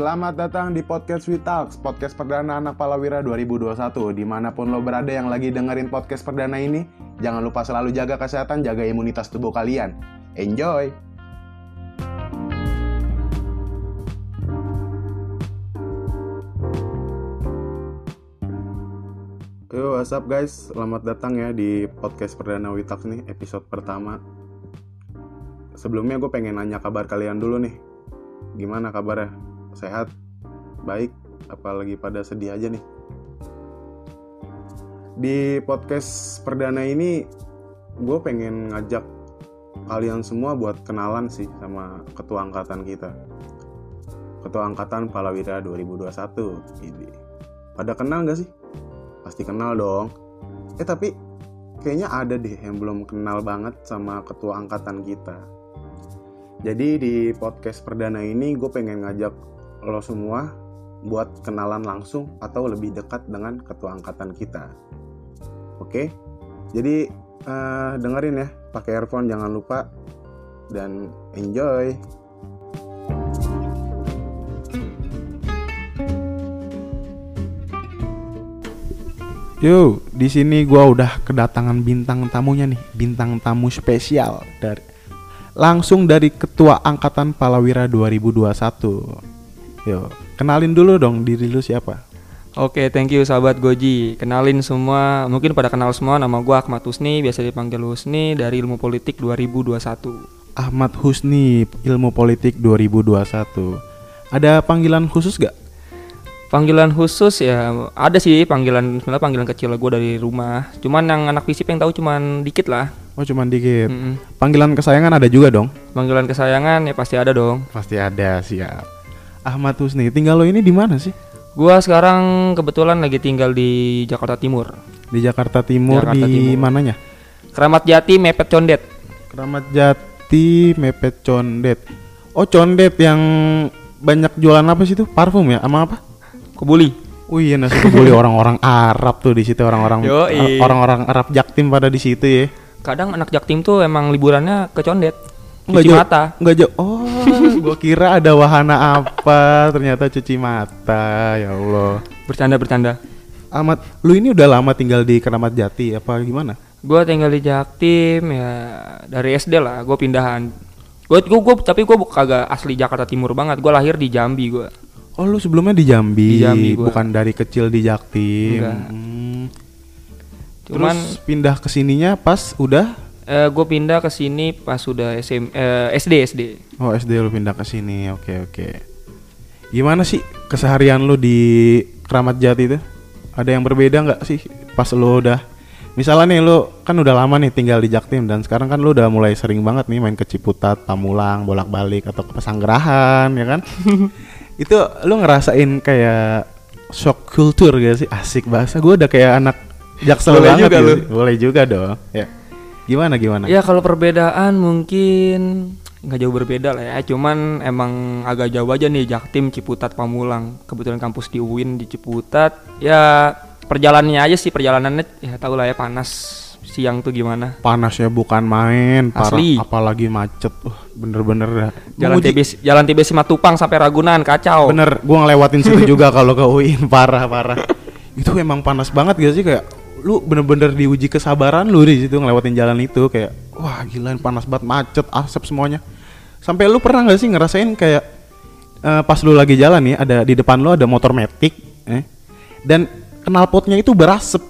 Selamat datang di Podcast We Talks, podcast perdana anak Palawira 2021. Di mana pun lo berada yang lagi dengerin podcast perdana ini, jangan lupa selalu jaga kesehatan, jaga imunitas tubuh kalian. Enjoy! Yo, what's up guys? Selamat datang ya di podcast perdana We Talks nih, episode pertama. Sebelumnya gue pengen nanya kabar kalian dulu nih. Gimana kabarnya? Sehat? Baik? Apalagi pada sedih aja nih? Di podcast perdana ini, gue pengen ngajak kalian semua buat kenalan sih sama ketua angkatan kita. Ketua angkatan Palawira 2021. Ini. Pada kenal gak sih? Pasti kenal dong. Eh tapi kayaknya ada deh yang belum kenal banget sama ketua angkatan kita. Jadi di podcast perdana ini gue pengen ngajak lo semua buat kenalan langsung atau lebih dekat dengan ketua angkatan kita. Oke? Jadi eh, dengerin ya, pakai earphone jangan lupa dan enjoy. Yo, di sini gua udah kedatangan bintang tamunya nih, bintang tamu spesial dari langsung dari Ketua Angkatan Palawira 2021. Yo, kenalin dulu dong diri lu siapa? Oke, thank you sahabat Goji. Kenalin semua, mungkin pada kenal semua nama gua Ahmad Husni, biasa dipanggil Husni dari Ilmu Politik 2021. Ahmad Husni, Ilmu Politik 2021. Ada panggilan khusus gak? Panggilan khusus ya ada sih panggilan sebenarnya panggilan kecil gue dari rumah. Cuman yang anak fisip yang tahu cuman dikit lah. Oh, cuman dikit. Mm-mm. Panggilan kesayangan ada juga dong? Panggilan kesayangan ya pasti ada dong. Pasti ada, siap. Ahmad Husni, tinggal lo ini di mana sih? Gua sekarang kebetulan lagi tinggal di Jakarta Timur. Di Jakarta Timur Jakarta di Timur. mananya? Keramat Jati mepet Condet. Keramat Jati, Mepet Condet. Oh, Condet yang banyak jualan apa sih tuh? Parfum ya? Sama apa? Kebuli. Oh iya nasi kebuli orang-orang Arab tuh di situ orang-orang Yoi. orang-orang Arab Jaktim pada di situ ya. Kadang anak Jaktim tuh emang liburannya ke Condet. Nggak Cuci jauh- mata. Nggak jauh. Oh, gua kira ada wahana apa, ternyata cuci mata. Ya Allah. Bercanda-bercanda. Ahmad, lu ini udah lama tinggal di Keramat Jati apa gimana? Gue tinggal di Jaktim ya dari SD lah. Gue pindahan. Gue gua, gua- tapi gue kagak asli Jakarta Timur banget. Gue lahir di Jambi gue. Oh, lu sebelumnya di Jambi, Di Jambi gua. bukan dari kecil di Jaktim. Enggak. Hmm. Cuman Terus pindah ke sininya pas udah gue pindah ke sini pas sudah SM, eh, SD SD. Oh SD lu pindah ke sini, oke oke. Gimana sih keseharian lu di Keramat Jati itu? Ada yang berbeda nggak sih pas lu udah Misalnya nih lu kan udah lama nih tinggal di Jaktim dan sekarang kan lu udah mulai sering banget nih main ke Ciputat, Pamulang, bolak-balik atau ke Pesanggerahan ya kan? itu lu ngerasain kayak shock culture gak sih? Asik bahasa gue udah kayak anak jaksel Boleh banget juga gitu lu. Boleh juga dong. Ya. Gimana gimana? Ya kalau perbedaan mungkin nggak jauh berbeda lah ya. Cuman emang agak jauh aja nih Jaktim, Ciputat, Pamulang. Kebetulan kampus di UIN di Ciputat. Ya perjalanannya aja sih perjalanannya ya tau lah ya panas siang tuh gimana. panasnya bukan main parah Asli. apalagi macet uh, bener-bener dah Jalan Menguji- TB Jalan TB Simatupang sampai Ragunan kacau. bener gua ngelewatin situ juga kalau ke UIN parah parah itu emang panas banget gak sih kayak lu bener-bener diuji kesabaran lu di situ ngelewatin jalan itu kayak wah gila panas banget macet asap semuanya. Sampai lu pernah gak sih ngerasain kayak eh, pas lu lagi jalan nih ada di depan lu ada motor metik eh, dan knalpotnya itu berasap.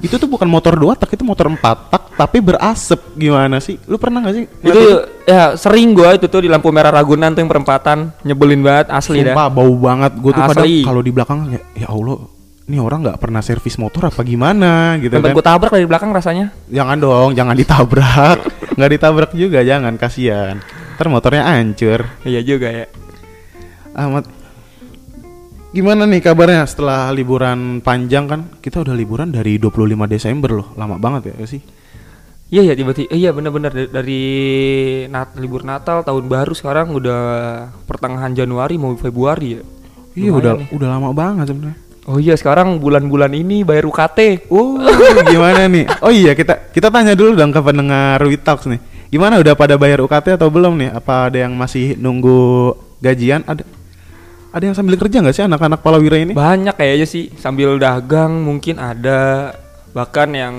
Itu tuh bukan motor dua tak itu motor empat tak tapi berasap. Gimana sih? Lu pernah gak sih itu ya sering gua itu tuh di lampu merah Ragunan tuh yang perempatan nyebelin banget asli dah. Sumpah bau banget. Gue tuh kadang kalau di belakang ya, ya Allah ini orang nggak pernah servis motor apa gimana? Gitu Tempat kan. gua tabrak dari belakang rasanya. jangan dong jangan ditabrak. Nggak ditabrak juga jangan kasihan. Ntar motornya hancur. Iya juga ya. Ahmad gimana nih kabarnya setelah liburan panjang kan? Kita udah liburan dari 25 Desember loh. Lama banget ya sih? Iya ya tiba-tiba iya benar-benar dari, dari nat, libur Natal tahun baru sekarang udah pertengahan Januari mau Februari ya. iya Lumayan udah nih. udah lama banget sebenarnya Oh iya sekarang bulan-bulan ini bayar UKT. Oh, gimana nih? Oh iya, kita kita tanya dulu dong ke pendengar Witalks nih. Gimana udah pada bayar UKT atau belum nih? Apa ada yang masih nunggu gajian? Ada Ada yang sambil kerja nggak sih anak-anak Palawira ini? Banyak kayaknya sih sambil dagang mungkin ada bahkan yang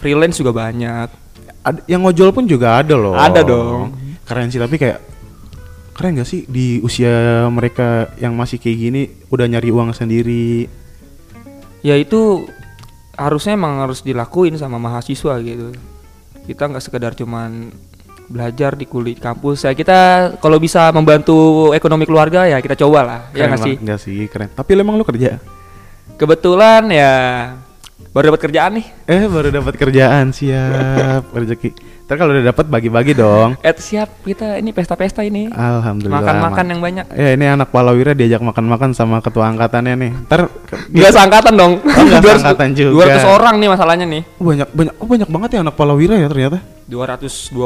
freelance juga banyak. Ada, yang ngojol pun juga ada loh. Ada dong. Keren sih tapi kayak keren gak sih di usia mereka yang masih kayak gini udah nyari uang sendiri. Ya itu harusnya emang harus dilakuin sama mahasiswa gitu. Kita nggak sekedar cuman belajar di kuliah kampus ya kita kalau bisa membantu ekonomi keluarga ya kita coba lah ya Keren nggak sih nggak sih keren. Tapi emang lu kerja? kebetulan ya baru dapat kerjaan nih Eh baru dapat kerjaan siap rezeki. Ntar kalau udah dapat bagi-bagi dong. eh siap kita ini pesta-pesta ini Alhamdulillah. makan-makan yang banyak Ya ini anak Palawira diajak makan-makan sama ketua angkatannya nih. Ntar Nggak seangkatan dong Oh, nggak 200 seangkatan juga. 200 orang nih masalahnya nih banyak banyak oh banyak banget ya anak Palawira ya ternyata. 220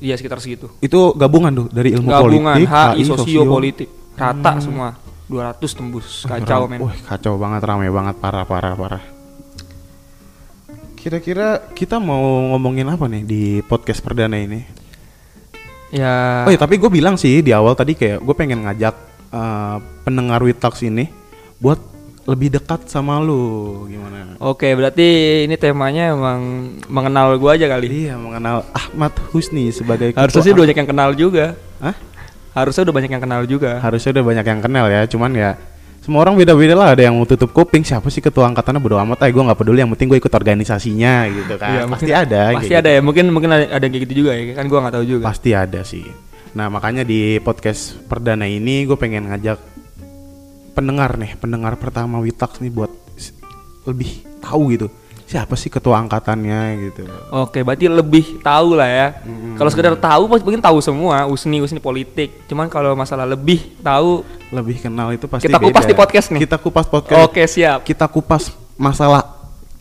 iya sekitar segitu Itu gabungan tuh dari ilmu gabungan politik, HI sosio. sosio politik rata semua 200 tembus kacau men Wah, kacau banget, rame banget, parah, parah, parah. Kira-kira kita mau ngomongin apa nih di podcast perdana ini? ya Oh ya, tapi gue bilang sih di awal tadi kayak gue pengen ngajak eh, pendengar Witax ini buat lebih dekat sama lu, gimana? Oke, berarti ini temanya emang mengenal gua aja kali. Iya, mengenal Ahmad Husni sebagai Harusnya sih udah banyak yang kenal juga. Hah? Harusnya udah banyak yang kenal juga. Harusnya udah banyak yang kenal ya, cuman ya semua orang beda-beda lah. Ada yang mau tutup kuping, siapa sih ketua angkatannya bodo amat, ah gue nggak peduli. Yang penting gue ikut organisasinya gitu kan. Iya, pasti mungkin- ada. Pasti kayak ada ya. Mungkin mungkin ada, ada yang kayak gitu juga ya. Kan gua nggak tahu juga. Pasti ada sih. Nah makanya di podcast perdana ini gue pengen ngajak pendengar nih, pendengar pertama Witax nih buat lebih tahu gitu siapa sih ketua angkatannya gitu. Oke, berarti lebih tahu lah ya. Kalau sekedar tahu pasti mungkin tahu semua, usni usni politik. Cuman kalau masalah lebih tahu, Lebih kenal itu pasti Kita kupas beda. di podcast nih. Kita kupas podcast. oke siap. Kita kupas masalah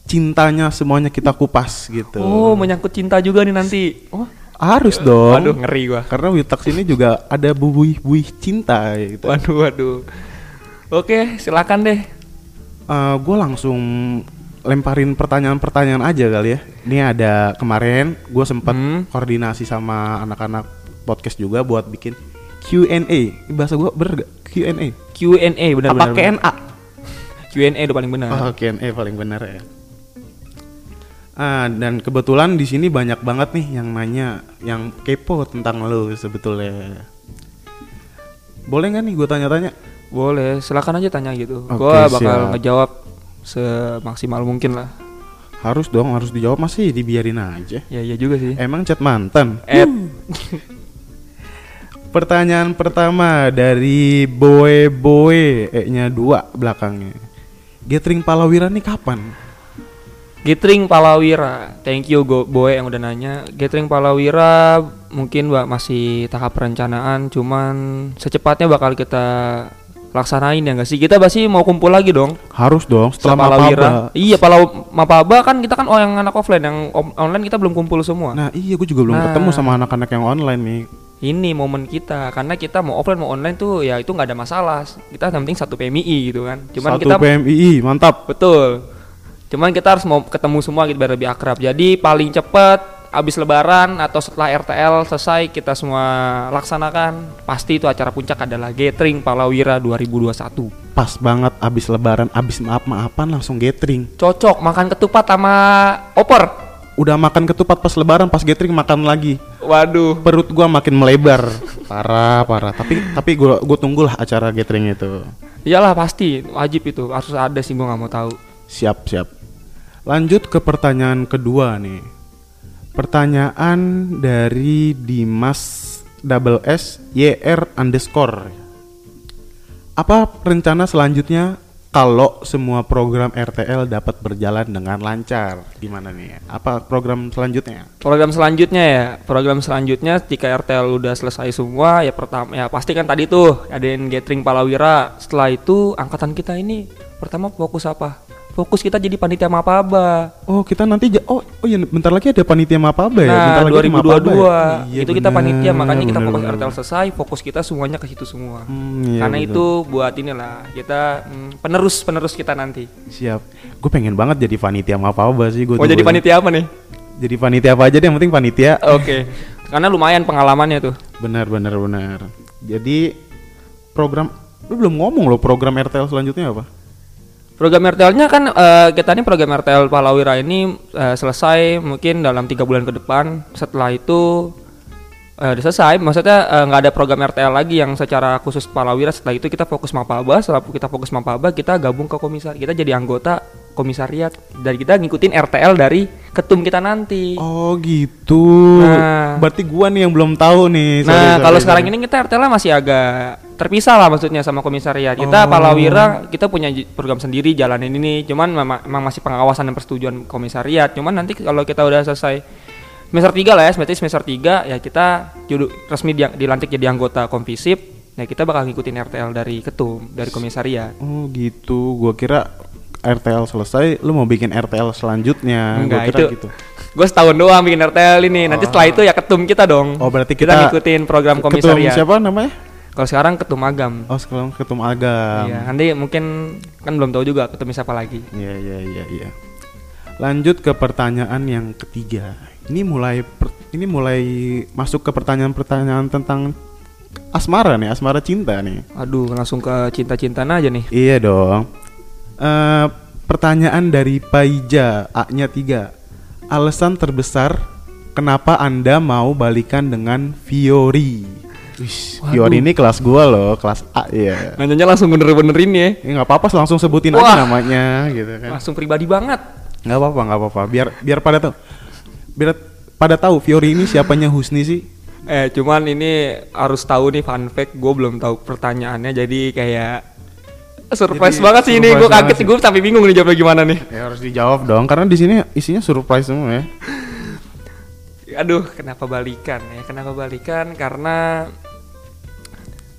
cintanya semuanya kita kupas gitu. Oh, menyangkut cinta juga nih nanti. Oh, Harus dong. waduh ngeri gua. Karena Witax ini juga ada buih-buih cinta gitu. Waduh, waduh. Oke, silakan deh. gue langsung lemparin pertanyaan-pertanyaan aja kali ya. Ini ada kemarin gue sempat Hmm. koordinasi sama anak-anak podcast juga buat bikin Q&A. Bahasa gue bener gak? Q&A. Q&A benar Apa benar. Q&A? Q&A udah paling benar. Oh, Q&A paling bener ya. Ah, dan kebetulan di sini banyak banget nih yang nanya, yang kepo tentang lo sebetulnya. Boleh nggak nih gue tanya-tanya? Boleh, silakan aja tanya gitu. Oke, gua bakal siap. ngejawab semaksimal mungkin lah. Harus dong, harus dijawab masih dibiarin aja. Ya iya juga sih. Emang chat mantan? Eh, Pertanyaan pertama dari Boy Boy E-nya dua belakangnya. Gathering Palawira nih kapan? Gathering Palawira, thank you Go Boy yang udah nanya. Gathering Palawira mungkin Mbak masih tahap perencanaan, cuman secepatnya bakal kita laksanain ya nggak sih? Kita pasti mau kumpul lagi dong. Harus dong setelah. Mapaba. Iya, Palau Mapaba kan kita kan oh yang anak offline, yang online kita belum kumpul semua. Nah iya gue juga belum Nah. ketemu sama anak-anak yang online nih. ini momen kita karena kita mau offline mau online tuh ya itu nggak ada masalah kita yang penting satu PMI gitu kan cuman Satu kita PMII mantap. betul cuman kita harus mau ketemu semua gitu biar lebih akrab jadi paling cepat abis lebaran atau setelah RTL selesai kita semua laksanakan pasti itu acara puncak adalah Gathering Palawira 2021 Pas banget abis lebaran, abis maaf-maafan langsung gathering. cocok makan ketupat sama opor Udah makan ketupat pas lebaran, pas gathering makan lagi. waduh Perut gua makin melebar. Parah, parah. Tapi tapi gua gua tunggulah acara gathering itu. iyalah pasti wajib itu harus ada sih gua nggak mau tahu Siap, siap. Lanjut ke pertanyaan kedua nih. Pertanyaan dari Dimas double S YR underscore. Apa rencana selanjutnya kalau semua program RTL dapat berjalan dengan lancar? Gimana nih? Apa program selanjutnya? Program selanjutnya ya, program selanjutnya jika RTL udah selesai semua ya pertama ya pasti kan tadi tuh adain gathering Palawira. Setelah itu angkatan kita ini pertama fokus apa? Fokus kita jadi panitia Mapaba. Oh, kita nanti ja- oh oh ya bentar lagi ada panitia Mapaba ya? Nah, Bentar lagi ada Mapaba 2022 ya? Iya, itu kita panitia makanya kita bener, fokus bener. RTL selesai, fokus kita semuanya ke situ semua. Hmm, iya, Karena betul. itu buat inilah kita mm, penerus penerus kita nanti. Siap. Gue pengen banget jadi panitia Mapaba sih. Gua Mau jadi panitia apa nih? Jadi panitia apa aja deh, yang penting panitia. Oke. Karena lumayan pengalamannya tuh. Benar, benar, benar. Jadi program Lu belum ngomong loh program RTL selanjutnya apa? Program RTL-nya kan eh, kita ini program RTL Palawira ini eh, selesai mungkin dalam tiga bulan ke depan. Setelah itu eh, udah selesai. Maksudnya nggak ada program RTL lagi yang secara khusus Palawira. Setelah itu kita fokus Mapaba. Setelah kita fokus Mapaba, kita gabung ke komisar. Kita jadi anggota komisariat dan kita ngikutin RTL dari ketum kita nanti. Oh gitu. Nah. Berarti gua nih yang belum tahu nih. Sorry, Nah, sorry, kalau sorry. sekarang ini kita RTL masih agak terpisah lah maksudnya sama komisariat. Kita Oh. Palawira kita punya program sendiri jalanin ini, cuman memang, masih pengawasan dan persetujuan komisariat. Cuman nanti kalau kita udah selesai semester 3 lah ya, semester semester 3 ya kita judu, resmi dia- dilantik jadi anggota Komvisip. Ya kita bakal ngikutin RTL dari ketum, dari komisariat. Oh gitu. Gua kira RTL selesai, lu mau bikin RTL selanjutnya. Gua Enggak, kira itu gitu. gue setahun doang bikin RTL ini. Nanti setelah itu ya ketum kita dong. Oh, berarti kita, kita ngikutin program Ketum komisariat. siapa namanya? Kalau sekarang ketum agam. Oh, sekarang ketum agam. Iya, nanti mungkin kan belum tahu juga ketemu siapa lagi. Iya iya iya iya. Lanjut ke pertanyaan yang ketiga. Ini mulai per- ini mulai masuk ke pertanyaan-pertanyaan tentang asmara nih, asmara cinta nih. Aduh, langsung ke cinta-cintaan aja nih. Iya dong. Eh, pertanyaan dari Paija, A-nya 3. Alasan terbesar kenapa Anda mau balikan dengan Fiori? Fiori ini kelas gua loh, kelas A ya. Nanyanya langsung bener-benerin ya. Ya nggak apa-apa, langsung sebutin Wah. aja namanya gitu kan. Langsung pribadi banget. nggak apa-apa nggak apa-apa biar biar pada tahu biar pada tahu Fiori ini siapanya Husni sih Eh, cuman ini harus tahu nih fun fact, gue belum tahu pertanyaannya jadi kayak surprise Jadi, banget sih ini. Gue surprise kaget sih, gue sampai bingung nih jawabnya gimana nih. ya harus dijawab dong karena di sini isinya surprise semua ya Aduh, kenapa balikan ya? Kenapa balikan? Karena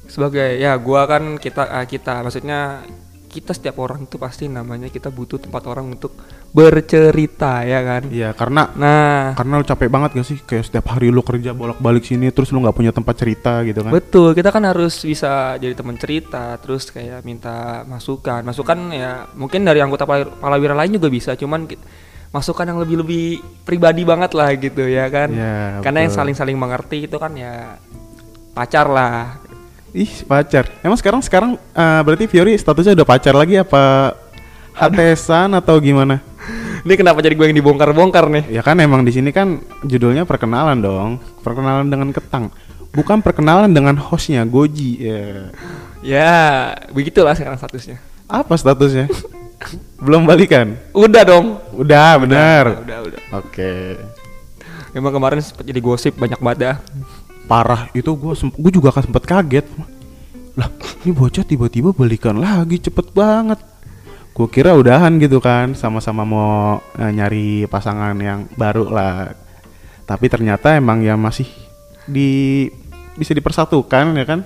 sebagai ya gua kan kita ah, kita maksudnya kita setiap orang itu pasti namanya kita butuh tempat orang untuk bercerita ya kan. iya karena Nah, karena lu capek banget gak sih kayak setiap hari lu kerja bolak-balik sini terus lu nggak punya tempat cerita gitu kan betul kita kan harus bisa jadi teman cerita, terus kayak minta masukan. Masukan ya mungkin dari anggota pala- palawira lain juga bisa, cuman masukan yang lebih-lebih pribadi banget lah gitu ya kan. Iya, Karena yang saling-saling mengerti itu kan ya pacar lah ih pacar emang sekarang sekarang eh, berarti Fiori statusnya udah pacar lagi apa Hatesan atau gimana Ini kenapa jadi gue yang dibongkar-bongkar nih? ya kan emang di sini kan judulnya perkenalan dong perkenalan dengan ketang bukan perkenalan dengan hostnya Goji ya Ya, begitulah sekarang statusnya. Apa statusnya? Belum balikan? Udah dong. Udah, benar. Udah, udah. Oke. Emang kemarin sempet jadi gosip banyak banget dah. Parah itu gue gue juga kan sempet kaget. Lah, ini bocah tiba-tiba balikan lagi cepet banget. Gue kira udahan gitu kan, sama-sama mau eh, nyari pasangan yang baru lah. Tapi ternyata emang ya masih di bisa dipersatukan ya kan?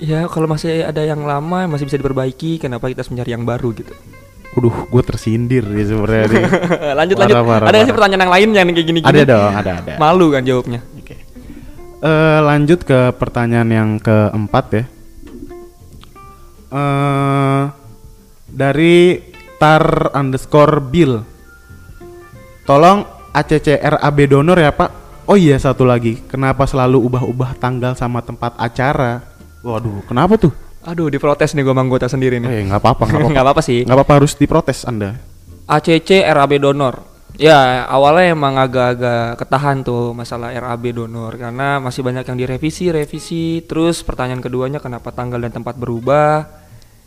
Ya, kalau masih ada yang lama masih bisa diperbaiki, kenapa kita harus mencari yang baru gitu? Waduh, gue tersindir nih sebenarnya lanjut Parah, lanjut. parah, ada nggak sih pertanyaan yang lainnya nih kayak gini-gini? Ada dong, ada ada. Malu kan jawabnya. Oke. Eh, lanjut ke pertanyaan yang keempat ya. Eh dari tar underscore bill. Tolong ACCRAB donor ya pak. Oh iya satu lagi. Kenapa selalu ubah-ubah tanggal sama tempat acara? Waduh, kenapa tuh? Aduh, diprotes nih gue sama anggota sendiri nih. Eh nggak apa-apa, nggak apa-apa. Nggak apa-apa sih. Nggak apa-apa harus diprotes anda. ACC RAB donor. Ya, awalnya emang agak-agak ketahan tuh masalah RAB donor karena masih banyak yang direvisi, revisi. Terus pertanyaan keduanya kenapa tanggal dan tempat berubah?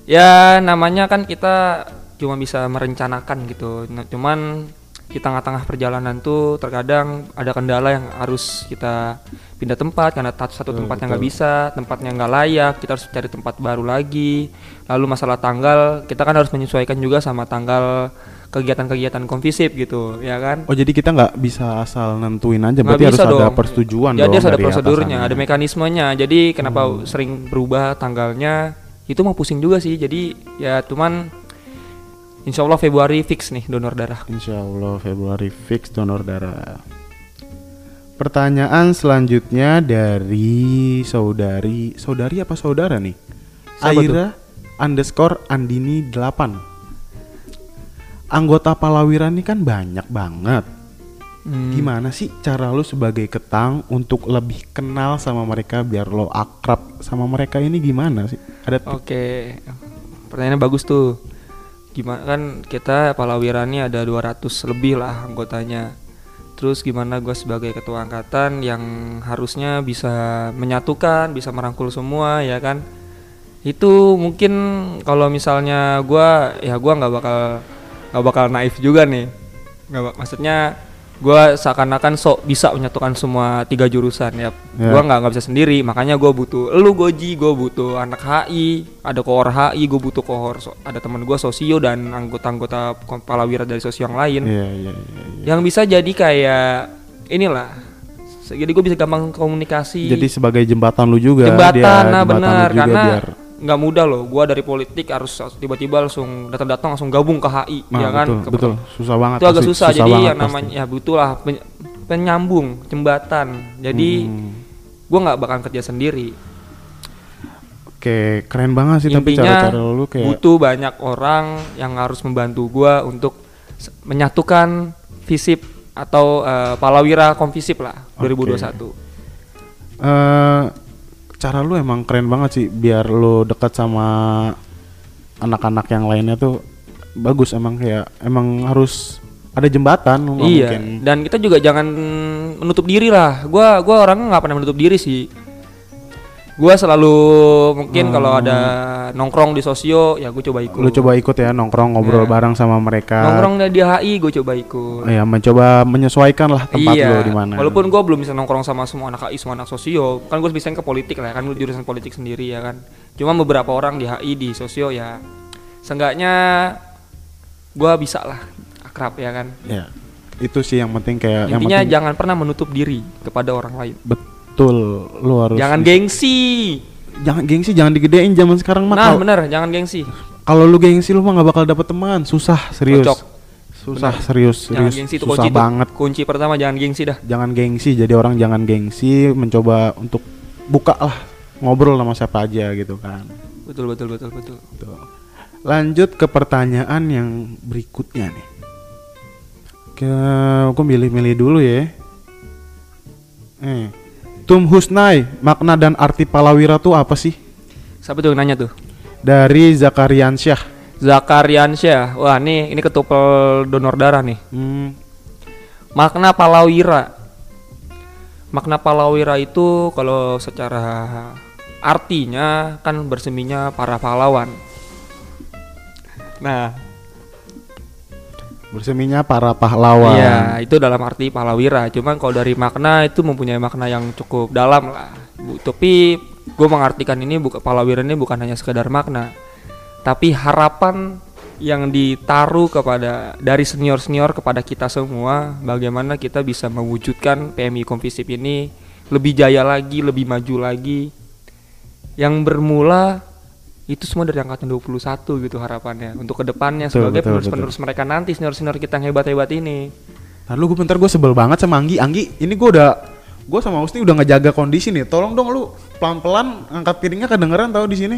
Ya, namanya kan kita cuma bisa merencanakan gitu. Nah, cuman di tengah-tengah perjalanan tuh terkadang ada kendala yang harus kita pindah tempat karena satu Betul, tempatnya nggak betul. bisa, tempatnya nggak layak, kita harus cari tempat baru lagi. Lalu masalah tanggal, kita kan harus menyesuaikan juga sama tanggal kegiatan-kegiatan konvisip gitu, ya kan? Oh jadi kita nggak bisa asal nentuin aja, Nggak berarti harus bisa ada dong. persetujuan Jadi dong harus ada prosedurnya, atasannya. ada mekanismenya. Jadi kenapa sering berubah tanggalnya? Itu mau pusing juga sih. Jadi ya cuman Insya Allah Februari fix nih donor darah. Insya Allah Februari fix donor darah. Pertanyaan selanjutnya dari saudari saudari apa saudara nih? Siapa Aira underscore Andini 8 Anggota Palawiran ini kan banyak banget. Hmm. Gimana sih cara lu sebagai ketang untuk lebih kenal sama mereka biar lo akrab sama mereka ini gimana sih? Ada Oke, pertanyaannya bagus tuh. Gimana kan kita Palawira ini ada 200 lebih lah anggotanya. Terus gimana gue sebagai ketua angkatan yang harusnya bisa menyatukan, bisa merangkul semua ya kan? Itu mungkin kalau misalnya gue ya gue nggak bakal nggak bakal naif juga nih. Nggak, maksudnya gue seakan-akan sok bisa menyatukan semua tiga jurusan ya. Ya. Gue nggak nggak bisa sendiri makanya gue butuh lu goji gue butuh anak HI ada kohor HI gue butuh kohor so- ada teman gue sosio dan anggota-anggota kepala wira dari sosio yang lain Iya, iya, iya. iya. yang bisa jadi kayak inilah jadi gue bisa gampang komunikasi Jadi sebagai jembatan lu juga jembatan dia, nah benar karena biar nggak mudah loh gue dari politik harus tiba-tiba langsung datang-datang langsung gabung ke HI Nah, ya kan betul, Ke- betul. Susah banget. itu agak pasti. susah, jadi yang pasti. namanya ya butuh lah pen- penyambung jembatan jadi Hmm. gue nggak bakal kerja sendiri Oke, keren banget sih tapi intinya cara-cara lu kayak butuh banyak orang yang harus membantu gua untuk menyatukan visip atau eh, palawira komvisip lah 2021 eh cara lu emang keren banget sih biar lu dekat sama anak-anak yang lainnya tuh bagus emang kayak emang harus ada jembatan iya mungkin. dan kita juga jangan menutup diri lah. Gua gua orangnya nggak pernah menutup diri sih gua selalu mungkin kalau ada nongkrong di sosio ya gue coba ikut lu coba ikut ya nongkrong ngobrol Iya. bareng sama mereka nongkrong di HI gue coba ikut ya mencoba menyesuaikan lah tempat iya, lu di mana Walaupun gue belum bisa nongkrong sama semua anak HI, semua anak sosio, kan gue bisa ke politik lah, kan gue jurusan politik sendiri ya kan. Cuma beberapa orang di HI di sosio ya, seenggaknya gue bisa lah akrab ya kan. ya itu sih yang penting kayak yang Intinya penting jangan pernah menutup diri kepada orang lain. betul lu harus Jangan bisa- gengsi. jangan gengsi jangan digedein zaman sekarang mah Nah Kalau- bener, jangan gengsi. kalau lu gengsi lu mah nggak bakal dapet teman susah serius Kocok. susah serius Jangan serius gengsi itu susah kunci tuh. banget Kunci pertama jangan gengsi dah. jangan gengsi jadi orang jangan gengsi mencoba untuk buka lah ngobrol sama siapa aja gitu kan Betul betul betul betul. Tuh. lanjut ke pertanyaan yang berikutnya nih ke aku milih-milih dulu ya eh Tum Husnai makna dan arti palawira tuh apa sih Siapa tuh yang nanya tuh? dari Zakariansyah Zakariansyah. Wah, nih ini ketupel donor darah nih. hmm, Makna palawira. Makna palawira itu kalau secara artinya kan berseminya para pahlawan. Nah, berseminya para pahlawan iya itu dalam arti palawira. Cuman kalau dari makna itu mempunyai makna yang cukup dalam lah. Bu- Tapi gue mengartikan ini bukan palawira ini bukan hanya sekedar makna, tapi harapan yang ditaruh kepada dari senior senior kepada kita semua bagaimana kita bisa mewujudkan PMI Komvisip ini lebih jaya lagi lebih maju lagi yang bermula itu semua dari angkatan 21 gitu harapannya untuk ke depannya Betul, sebagai penerus-penerus mereka nanti senior-senior kita yang hebat-hebat ini Lalu gue bentar gue sebel banget sama Anggi. Anggi, ini gue udah gue sama Usti udah ngejaga kondisi nih. Tolong dong lu pelan-pelan angkat piringnya kedengeran tahu di sini.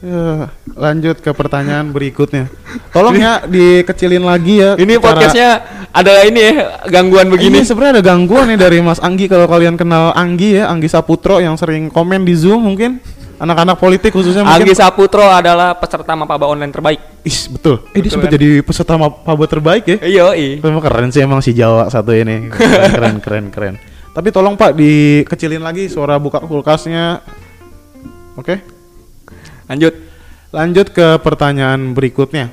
Ya, lanjut ke pertanyaan berikutnya. Tolong ya dikecilin lagi ya. ini cara- podcastnya ada ini ya gangguan Ini begini sebenarnya ada gangguan nih dari Mas Anggi kalau kalian kenal Anggi ya, Anggi Saputro yang sering komen di Zoom mungkin. Anak-anak politik khususnya mungkin. Anggi Saputro adalah peserta mapaba online terbaik Is, betul. Eh dia Betul sempat kan? jadi peserta maba terbaik ya. iya iya keren sih emang si Jawa satu ini. Keren keren keren. keren. Tapi tolong Pak dikecilin lagi suara buka kulkasnya. Oke. lanjut Lanjut ke pertanyaan berikutnya.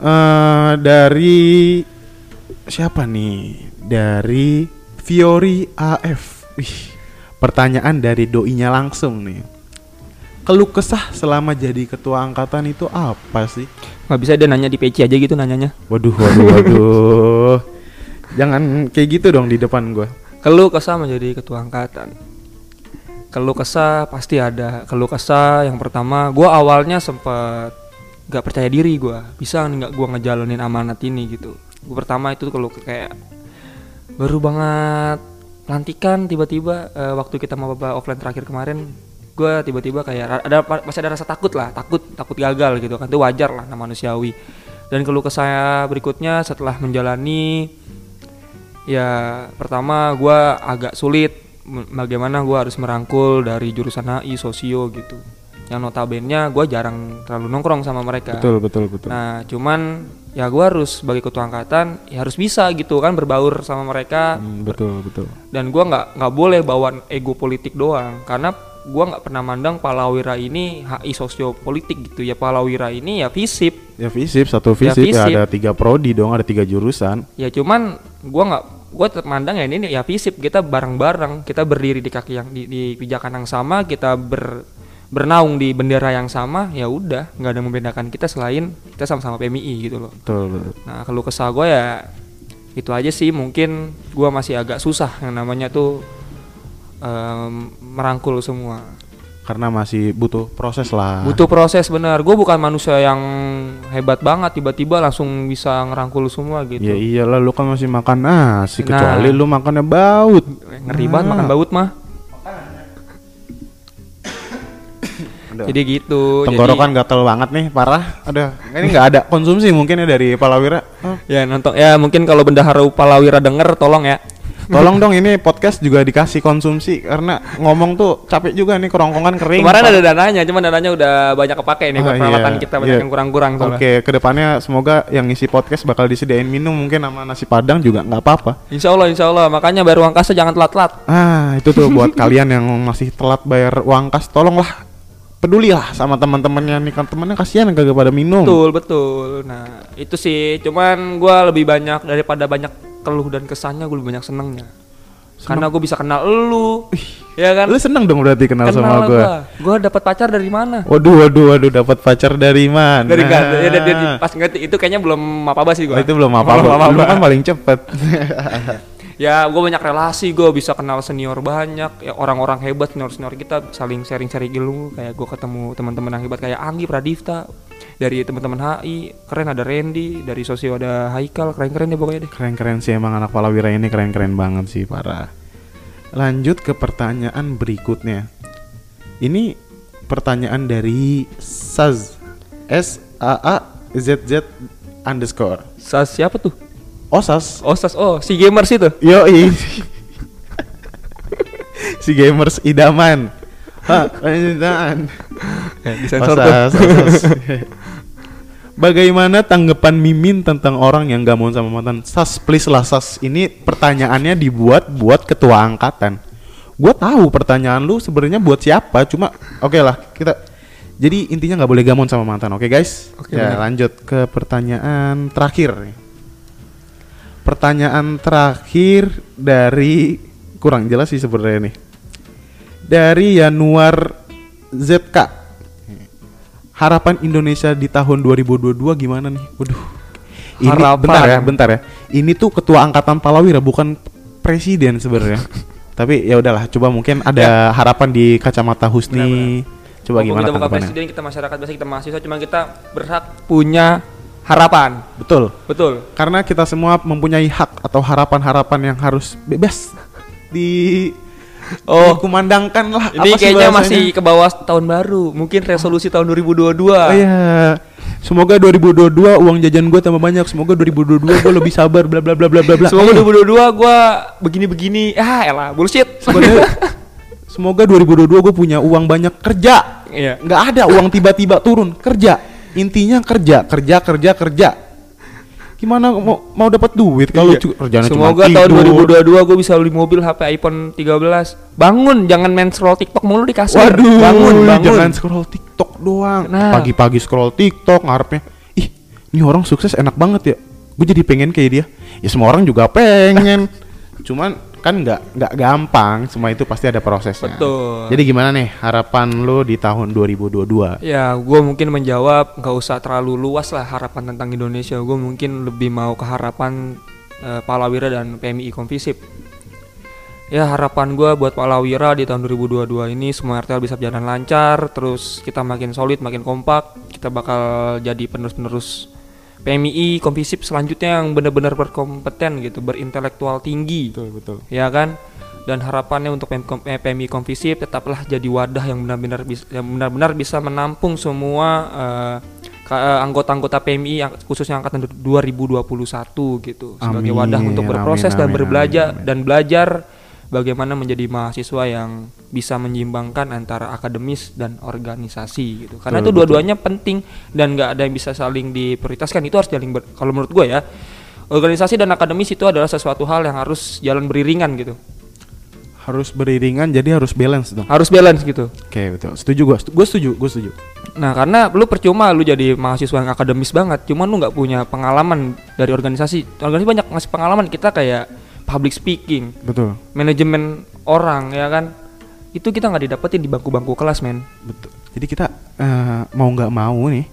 eh dari siapa nih? Dari Fiori AF. Wih, pertanyaan dari doinya langsung nih. Keluh kesah selama jadi ketua angkatan itu apa sih? nggak bisa dia nanya di PC aja gitu nanyanya Waduh, waduh, waduh. Jangan kayak gitu dong di depan gua. keluh kesah menjadi ketua angkatan keluh kesah pasti ada keluh kesah yang pertama gua awalnya sempet gak percaya diri gua bisa nggak gua ngejalanin amanat ini gitu gua pertama itu kalau kayak baru banget pelantikan tiba-tiba eh, waktu kita mau bawa offline terakhir kemarin gua tiba-tiba kayak ada masih ada rasa takut lah takut takut gagal gitu kan itu wajar lah nah manusiawi Dan keluh kesah saya berikutnya setelah menjalani ya pertama gua agak sulit bagaimana gua harus merangkul dari jurusan HI sosio gitu. Yang notabene gua jarang terlalu nongkrong sama mereka. Betul, betul, betul. Nah, cuman ya gua harus sebagai ketua angkatan ya harus bisa gitu kan berbaur sama mereka Hmm, betul, betul. dan gua nggak nggak boleh bawa ego politik doang karena gua nggak pernah mandang Palawira ini HI sosiopolitik gitu ya Palawira ini ya visip Ya visip satu Ya, visip, ya, visip. ada tiga prodi dong, ada tiga jurusan. ya cuman gua nggak gua tetap mandang ya ini ya visip kita bareng-bareng kita berdiri di kaki yang di, di pijakan yang sama kita ber bernaung di bendera yang sama ya udah nggak ada yang membedakan kita selain kita sama-sama PMI gitu loh Betul, betul. Nah, kalau kesal gue ya itu aja sih mungkin gua masih agak susah yang namanya tuh em, merangkul semua. Karena masih butuh proses lah. Butuh proses bener. Gue bukan manusia yang hebat banget tiba-tiba langsung bisa ngerangkul semua gitu. Ya iyalah lu kan masih makan nasi Nah. kecuali lu makannya baut. Ngeri banget makan baut mah. Aduh. Jadi gitu. Tenggorokan gatel banget nih, parah. Ada ini nggak ada konsumsi mungkin ya dari Palawira. Oh, Jadi, ya nonton ya mungkin kalau Bendahara Palawira denger tolong ya. Tolong dong ini podcast juga dikasih konsumsi karena ngomong tuh capek juga nih kerongkongan kering. Kemarin Pak. ada dananya, cuman dananya udah banyak kepake nih buat Ah, peralatan iya, kita banyak iya. yang kurang-kurang soalnya. Oke, ke depannya semoga yang ngisi podcast bakal disediain minum mungkin sama nasi padang juga nggak apa-apa. Insya Allah, insya Allah. Makanya bayar uang kasa jangan telat-telat. Ah, itu tuh buat kalian yang masih telat bayar uang kas, tolonglah pedulilah sama teman-temannya nih kan temannya kasihan kagak pada minum. Betul betul. Nah itu sih. Cuman gua lebih banyak daripada banyak keluh dan kesannya gue lebih banyak senengnya. Karena gue bisa kenal elu, ya kan? Lu seneng dong berarti kenal, sama lah gue. gua. Gua dapat pacar dari mana? Waduh, waduh, waduh, dapat pacar dari mana? Dari gak, ya, dari- dari- pas ngerti itu kayaknya belum apa apa sih Oh, gua. itu belum apa Belum apa. Lu apa-apa. kan paling cepet. Ya gue banyak relasi, gue bisa kenal senior banyak, ya orang-orang hebat senior senior kita saling sharing-sharing ilmu. Kayak gue ketemu teman-teman yang hebat kayak Anggi Pradifta dari teman-teman HI, keren ada Randy, dari sosio ada Haikal, keren-keren deh pokoknya deh. Keren-keren sih emang anak Palawira ini keren-keren banget sih, parah. Lanjut ke pertanyaan berikutnya. Ini pertanyaan dari Saz S A A Z Z underscore. Sas siapa tuh? Osas. Oh, Sas, oh si gamers itu. Yoi. si gamers idaman. Hah, idaman. Ya. Osas, osas. Bagaimana tanggapan Mimin tentang orang yang gak mau sama mantan? Sas, please lah Sas. Ini pertanyaannya dibuat buat ketua angkatan. Gue tahu pertanyaan lu sebenarnya buat siapa. Cuma oke lah kita. Jadi intinya nggak boleh gamon sama mantan. Oke guys. Oke, ya lanjut ke pertanyaan terakhir. nih. Pertanyaan terakhir dari kurang jelas sih sebenarnya nih. Dari Januar ZK. Harapan Indonesia di tahun 2022 gimana nih? Waduh. Ini Harapan. bentar ya, bentar ya. Ini tuh ketua angkatan Palawira bukan presiden sebenarnya. Tapi ya udahlah, coba mungkin ada harapan di kacamata Husni. Coba Walaupun gimana kita bukan presiden, kita masyarakat biasa, kita mahasiswa, cuma kita berhak punya harapan. Betul. Betul. Karena kita semua mempunyai hak atau harapan-harapan yang harus bebas di Oh, dikumandangkan lah. Ini Apa kayaknya bahasanya? masih ke bawah tahun baru. Mungkin resolusi tahun 2022. Oh, iya. Semoga 2022 uang jajan gue tambah banyak. Semoga 2022 gue lebih sabar bla bla bla bla bla bla. Semoga Ayo. 2022 gua begini-begini. Ah, elah, bullshit. Sebenarnya semoga 2022 gue punya uang banyak kerja. Iya. Nggak ada uang tiba-tiba turun kerja. Intinya kerja, kerja, kerja, kerja. Gimana mau mau dapat duit kalau Iya. cu- kerjanya cuma Semoga tahun tidur? 2022 gue bisa beli mobil HP iPhone 13. Bangun, jangan main scroll TikTok mulu di kasur. Waduh, bangun, bangun. jangan scroll TikTok doang. Nah. Pagi-pagi scroll TikTok ngarepnya, ih, ini orang sukses enak banget ya. Gue jadi pengen kayak dia. Ya semua orang juga pengen. Cuman kan nggak nggak gampang. Semua itu pasti ada prosesnya. Betul. Jadi gimana nih harapan lo di tahun 2022? Ya, gue mungkin menjawab nggak usah terlalu luas lah harapan tentang Indonesia. Gue mungkin lebih mau ke harapan eh, Palawira dan PMI Konvisip. Ya harapan gue buat Palawira di tahun 2022 ini semua RTL bisa berjalan lancar, terus kita makin solid, makin kompak, kita bakal jadi penerus-penerus PMI Konvisip selanjutnya yang benar-benar berkompeten gitu, berintelektual tinggi Betul betul. ya kan dan harapannya untuk PM Kom- eh, PMI Konvisip tetaplah jadi wadah yang benar-benar bisa yang benar-benar bisa menampung semua eh, anggota-anggota PMI khususnya angkatan 2021 gitu sebagai wadah Amin, untuk berproses amin, dan amin, berbelajar amin, amin. dan belajar bagaimana menjadi mahasiswa yang bisa menyimbangkan antara akademis dan organisasi gitu. Karena Betul, itu dua-duanya penting dan nggak ada yang bisa saling diprioritaskan. Itu harus ber- kalau menurut gue ya. Organisasi dan akademis itu adalah sesuatu hal yang harus jalan beriringan gitu. Harus beriringan jadi harus balance dong. Harus balance gitu. Oke, betul. Setuju gua. Setu- Gua setuju, gua setuju. Nah, karena lu percuma lu jadi mahasiswa yang akademis banget, cuman lu nggak punya pengalaman dari organisasi. Organisasi banyak ngasih pengalaman kita kayak public speaking, Betul. manajemen orang ya kan. Itu kita nggak didapetin di bangku-bangku kelas, men. Betul. Jadi kita eh, mau nggak mau nih,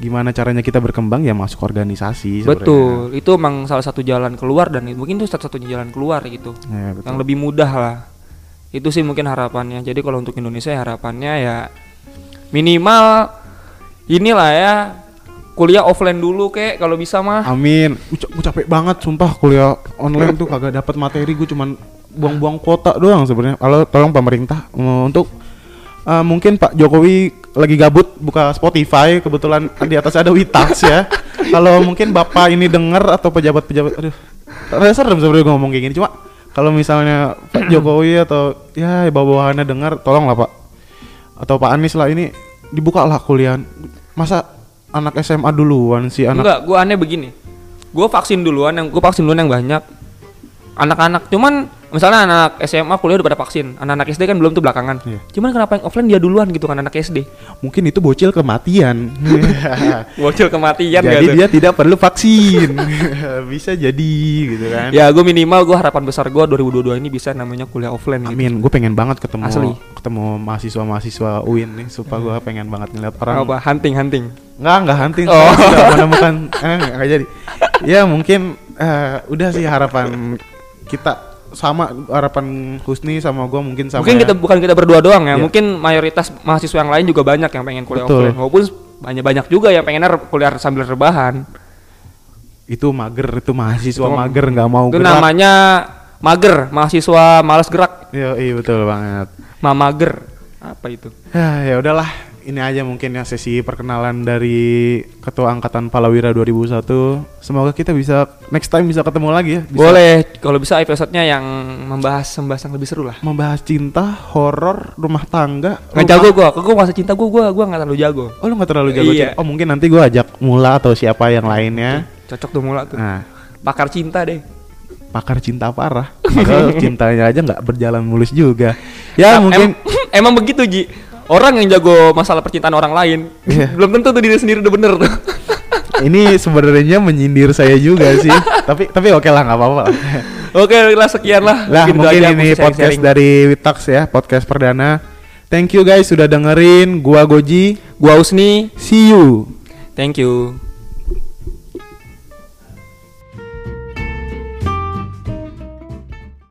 gimana caranya kita berkembang ya masuk organisasi. sebenarnya. Betul. Itu emang salah satu jalan keluar dan mungkin itu satu-satunya jalan keluar gitu. Ya, betul. Yang lebih mudah lah. Itu sih mungkin harapannya. Jadi kalau untuk Indonesia ya harapannya ya minimal inilah ya kuliah offline dulu kek kalau bisa mah. Amin. Gue capek banget sumpah kuliah online tuh kagak dapat materi gue cuman buang-buang kuota doang sebenarnya. Kalau tolong pemerintah untuk eh, mungkin Pak Jokowi lagi gabut buka Spotify kebetulan di atas ada Witax ya. Kalau mungkin Bapak ini denger atau pejabat-pejabat aduh. Rasa serem sebenarnya ngomong kayak gini cuma kalau misalnya Pak Jokowi atau ya bawahannya dengar tolonglah Pak atau Pak Anies lah ini dibuka lah kuliah. Masa anak SMA duluan sih anak Enggak, gua aneh begini. Gua vaksin duluan yang gua vaksin duluan yang banyak. Anak-anak cuman misalnya anak SMA kuliah udah pada vaksin, anak-anak SD kan belum tuh belakangan. Iya. Cuman kenapa yang offline dia duluan gitu kan anak SD? mungkin itu bocil kematian. Bocil kematian jadi gitu. dia tidak perlu vaksin. bisa jadi gitu kan. Ya, gue minimal gue harapan besar gue 2022 ini bisa namanya kuliah offline gitu. Amin, gue pengen banget ketemu Asli. ketemu mahasiswa-mahasiswa UIN nih, supaya gue pengen banget ngeliat orang. Apa hunting hunting. Nggak, nggak hunting, Oh. sudah menemukan, eh, nggak jadi. Ya mungkin eh, udah sih harapan kita sama harapan Husni sama gue mungkin sama. Mungkin ya. kita bukan kita berdua doang ya, Iya. mungkin mayoritas mahasiswa yang lain juga banyak yang pengen kuliah Betul. offline. Walaupun banyak-banyak juga yang pengen kuliah sambil rebahan. itu mager, itu mahasiswa Itu- mager nggak mau Itu gerak. namanya mager, mahasiswa malas gerak. Iya, iya betul banget. Mamager. Apa itu? Ya, ya udahlah. Ini aja mungkin ya sesi perkenalan dari Ketua Angkatan Palawira 2001. Semoga kita bisa next time bisa ketemu lagi ya. Bisa Boleh kalau bisa episodenya yang membahas membahas yang lebih seru lah. membahas cinta, horor, rumah tangga. Nggak rumah- jago gua, gua masa cinta gua gua gua nggak terlalu jago. Oh, lu gak terlalu jago Iya. cinta? Oh, mungkin nanti gua ajak Mula atau siapa yang lainnya. Cocok tuh mula tuh. Nah, Pakar cinta deh. pakar cinta parah. Padahal cintanya aja nggak berjalan mulus juga. Ya, Em- mungkin emang begitu Ji. Orang yang jago masalah percintaan orang lain Iya. belum tentu tuh diri sendiri udah bener tuh. ini sebenarnya menyindir saya juga sih. tapi tapi oke lah nggak apa-apa. lah. Oke lah sekian lah. Lah mungkin aku ini podcast dari Witax ya, podcast perdana. Thank you guys sudah dengerin. Gua Goji. gua Usni. See you. Thank you.